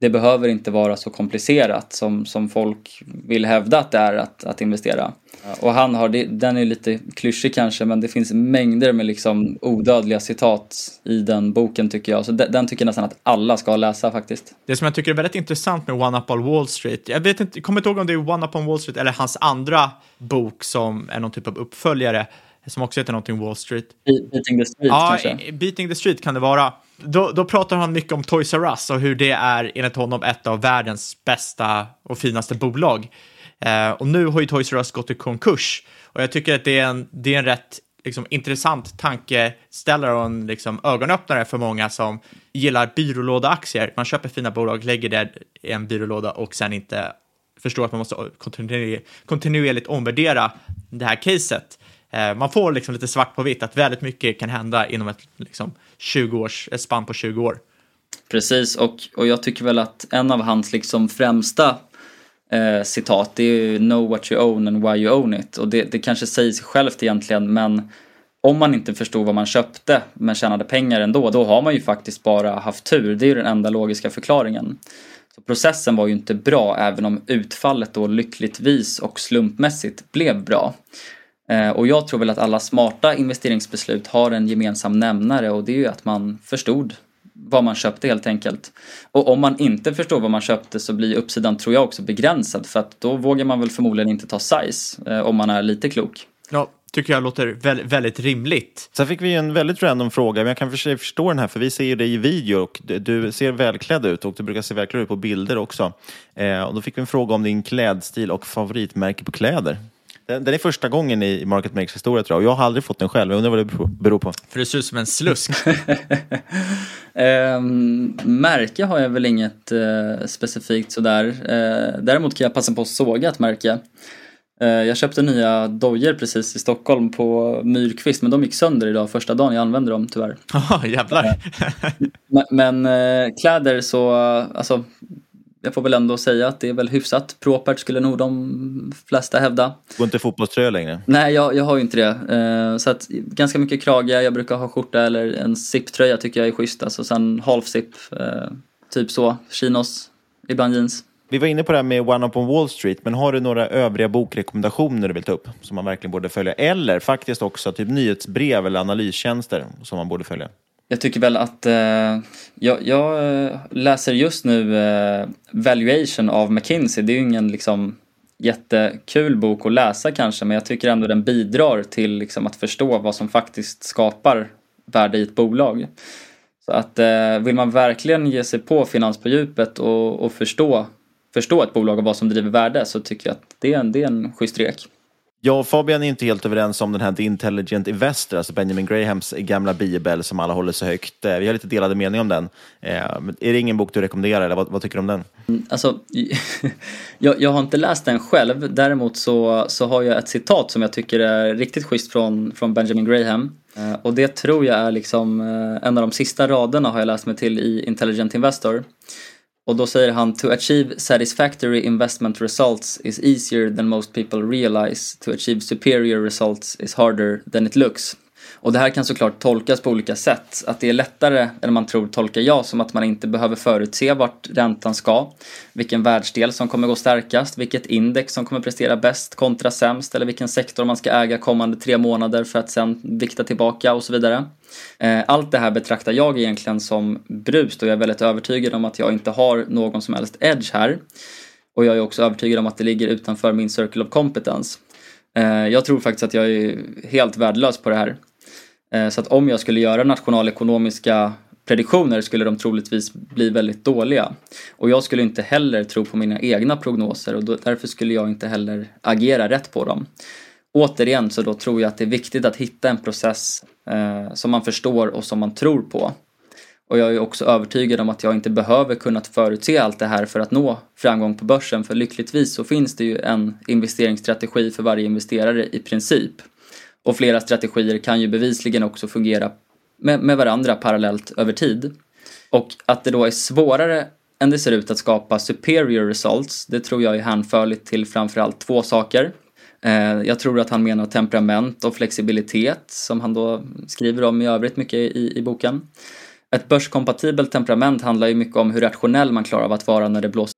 det behöver inte vara så komplicerat som, som folk vill hävda att det är att, att investera. Och han har, den är lite klyschig kanske men det finns mängder med liksom odödliga citat i den boken tycker jag. Så den, den tycker jag nästan att alla ska läsa faktiskt. Det som jag tycker är väldigt intressant med One Up on Wall Street, jag vet inte, kommer inte ihåg om det är One Up on Wall Street eller hans andra bok som är någon typ av uppföljare som också heter någonting Wall Street. Beating the Street ja, kanske? Beating the Street kan det vara. Då, då pratar han mycket om Toys R Us och hur det är enligt honom ett av världens bästa och finaste bolag. Eh, och nu har ju Toys R Us gått i konkurs och jag tycker att det är en, det är en rätt liksom, intressant tankeställare och en liksom, ögonöppnare för många som gillar byrålådeaktier. Man köper fina bolag, lägger det i en byrålåda och sen inte förstår att man måste kontinuerligt, kontinuerligt omvärdera det här caset. Eh, man får liksom lite svart på vitt att väldigt mycket kan hända inom ett, liksom, 20 års, ett spann på 20 år. Precis, och, och jag tycker väl att en av hans liksom främsta eh, citat det är ju know what you own and why you own it och det, det kanske säger sig självt egentligen men om man inte förstod vad man köpte men tjänade pengar ändå, då har man ju faktiskt bara haft tur. Det är ju den enda logiska förklaringen. Så processen var ju inte bra även om utfallet då lyckligtvis och slumpmässigt blev bra. Eh, och jag tror väl att alla smarta investeringsbeslut har en gemensam nämnare och det är ju att man förstod vad man köpte helt enkelt. Och om man inte förstår vad man köpte så blir uppsidan tror jag också begränsad för att då vågar man väl förmodligen inte ta size eh, om man är lite klok. Ja, tycker jag låter väldigt, väldigt rimligt. Sen fick vi en väldigt random fråga, men jag kan för sig förstå den här, för vi ser ju dig i video och du ser välklädd ut och du brukar se välklädd ut på bilder också. Eh, och då fick vi en fråga om din klädstil och favoritmärke på kläder. Den, den är första gången i Market Makers historia tror jag, och jag har aldrig fått den själv. Jag undrar vad det beror på. För det ser ut som en slusk. eh, märke har jag väl inget eh, specifikt sådär. Eh, däremot kan jag passa på att såga ett märke. Eh, jag köpte nya dojor precis i Stockholm på Myrkvist men de gick sönder idag första dagen jag använde dem tyvärr. Jaha, jävlar. men, men eh, kläder så, alltså jag får väl ändå säga att det är väl hyfsat propert skulle nog de flesta hävda. Går inte fotbollströja längre? Nej, jag, jag har ju inte det. Eh, så att ganska mycket krage, jag brukar ha skjorta eller en zipptröja tycker jag är schysst. Alltså sen half-zip, typ så. Chinos, ibland jeans. Vi var inne på det här med One Up on Wall Street, men har du några övriga bokrekommendationer du vill ta upp som man verkligen borde följa? Eller faktiskt också typ nyhetsbrev eller analystjänster som man borde följa? Jag tycker väl att eh, jag, jag, eh, läser just nu eh, Valuation av McKinsey. Det är ju ingen liksom jättekul bok att läsa kanske men jag tycker ändå den bidrar till liksom, att förstå vad som faktiskt skapar värde i ett bolag. Så att eh, vill man verkligen ge sig på finans på djupet och, och förstå förstå ett bolag och vad som driver värde så tycker jag att det är en, det är en schysst rek. Jag och Fabian är inte helt överens om den här The Intelligent Investor, alltså Benjamin Grahams gamla bibel som alla håller så högt. Eh, vi har lite delade meningar om den. Eh, är det ingen bok du rekommenderar, eller vad, vad tycker du om den? Mm, alltså, jag, jag, har inte läst den själv, däremot så, så har jag ett citat som jag tycker är riktigt schysst från, från Benjamin Graham. Eh, och det tror jag är liksom en av de sista raderna har jag läst mig till i Intelligent Investor. Och då säger han To achieve satisfactory investment results is easier than most people realize. To achieve superior results is harder than it looks. Och det här kan såklart tolkas på olika sätt. Att det är lättare än man tror tolkar jag som att man inte behöver förutse vart räntan ska, vilken världsdel som kommer gå starkast, vilket index som kommer prestera bäst kontra sämst eller vilken sektor man ska äga kommande tre månader för att sen vikta tillbaka och så vidare. Eh, allt det här betraktar jag egentligen som brust och jag är väldigt övertygad om att jag inte har någon som helst edge här. Och jag är också övertygad om att det ligger utanför min circle of competence. Eh, jag tror faktiskt att jag är helt värdelös på det här. Eh, så att om jag skulle göra nationalekonomiska prediktioner skulle de troligtvis bli väldigt dåliga. Och jag skulle inte heller tro på mina egna prognoser och därför skulle jag inte heller agera rätt på dem. Återigen så då tror jag att det är viktigt att hitta en process eh, som man förstår och som man tror på. Och jag är också övertygad om att jag inte behöver kunna förutse allt det här för att nå framgång på börsen för lyckligtvis så finns det ju en investeringsstrategi för varje investerare i princip. Och flera strategier kan ju bevisligen också fungera med, med varandra parallellt över tid. Och att det då är svårare än det ser ut att skapa superior results, det tror jag är hänförligt till framförallt två saker. Eh, jag tror att han menar temperament och flexibilitet som han då skriver om i övrigt mycket i, i boken. Ett börskompatibelt temperament handlar ju mycket om hur rationell man klarar av att vara när det blåser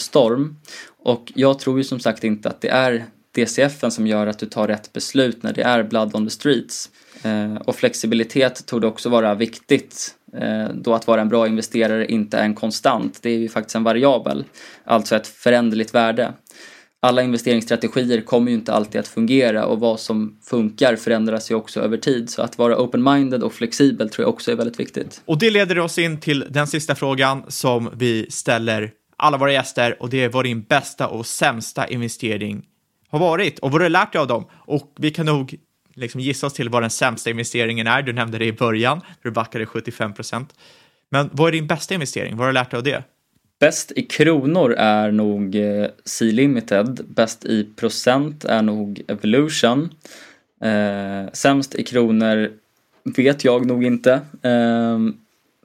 Storm. Och jag tror ju som sagt inte att det är DCFen som gör att du tar rätt beslut när det är blood on the streets. Eh, och flexibilitet tog det också vara viktigt eh, då att vara en bra investerare inte är en konstant. Det är ju faktiskt en variabel, alltså ett föränderligt värde. Alla investeringsstrategier kommer ju inte alltid att fungera och vad som funkar förändras ju också över tid. Så att vara open-minded och flexibel tror jag också är väldigt viktigt. Och det leder oss in till den sista frågan som vi ställer alla våra gäster och det är vad din bästa och sämsta investering har varit och vad du har lärt dig av dem. Och vi kan nog liksom gissa oss till vad den sämsta investeringen är. Du nämnde det i början, du backade 75 procent. Men vad är din bästa investering? Vad har du lärt dig av det? Bäst i kronor är nog eh, C-Limited. Bäst i procent är nog Evolution. Eh, sämst i kronor vet jag nog inte. Eh,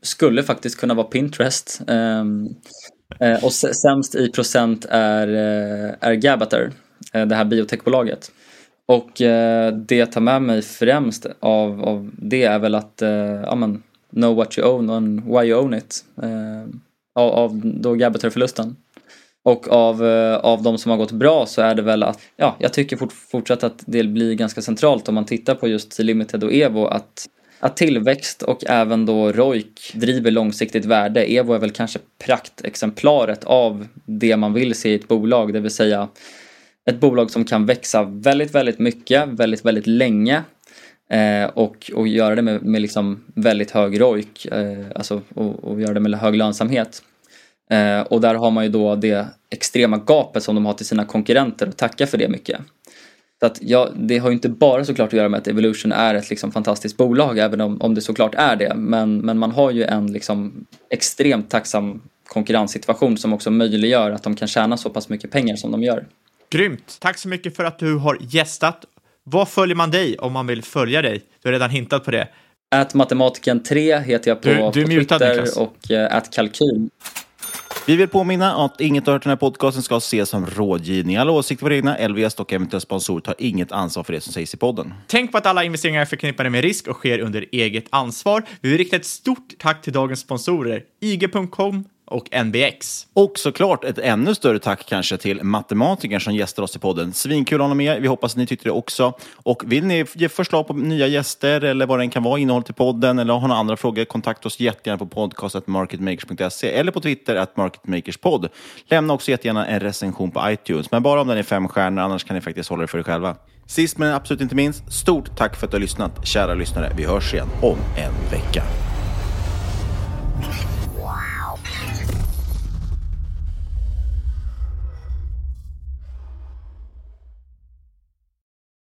skulle faktiskt kunna vara Pinterest. Eh, eh och sämst i procent är, eh, är Gabater, eh, det här biotechbolaget. Och eh, det jag tar med mig främst av, av det är väl att eh, ja, men, know what you own and why you own it. Eh, av, av då Gabater-förlusten. Och av, av de som har gått bra så är det väl att, ja, jag tycker fort, fortsatt att det blir ganska centralt om man tittar på just Limited och Evo att att tillväxt och även då ROIK driver långsiktigt värde. Evo är väl kanske praktexemplaret av det man vill se i ett bolag, det vill säga ett bolag som kan växa väldigt, väldigt mycket, väldigt, väldigt länge eh, och, och göra det med, med liksom väldigt hög ROIK, eh, alltså och, och göra det med hög lönsamhet. Eh, och där har man ju då det extrema gapet som de har till sina konkurrenter och tacka för det mycket. Så att ja, det har ju inte bara såklart att göra med att Evolution är ett liksom fantastiskt bolag, även om, om det såklart är det. Men, men man har ju en liksom extremt tacksam konkurrenssituation som också möjliggör att de kan tjäna så pass mycket pengar som de gör. Grymt! Tack så mycket för att du har gästat. Vad följer man dig om man vill följa dig? Du har redan hintat på det. Att matematiken 3 heter jag på, du, du på Twitter Niklas. och uh, kalkyl. Vi vill påminna att inget av den här podcasten ska ses som rådgivning. Alla åsikter var egna. LVS och eventuella sponsorer tar inget ansvar för det som sägs i podden. Tänk på att alla investeringar är förknippade med risk och sker under eget ansvar. Vi vill rikta ett stort tack till dagens sponsorer. IG.com, och NBX. Och såklart ett ännu större tack kanske till matematikern som gästar oss i podden. Svinkul att ha med. Vi hoppas att ni tyckte det också. Och vill ni ge förslag på nya gäster eller vad det än kan vara, innehåll till podden eller har några andra frågor, kontakta oss jättegärna på podcast.marketmakers.se eller på Twitter att marketmakerspod. Lämna också jättegärna en recension på iTunes, men bara om den är fem stjärnor, annars kan ni faktiskt hålla det för er själva. Sist men absolut inte minst, stort tack för att du har lyssnat, kära lyssnare. Vi hörs igen om en vecka.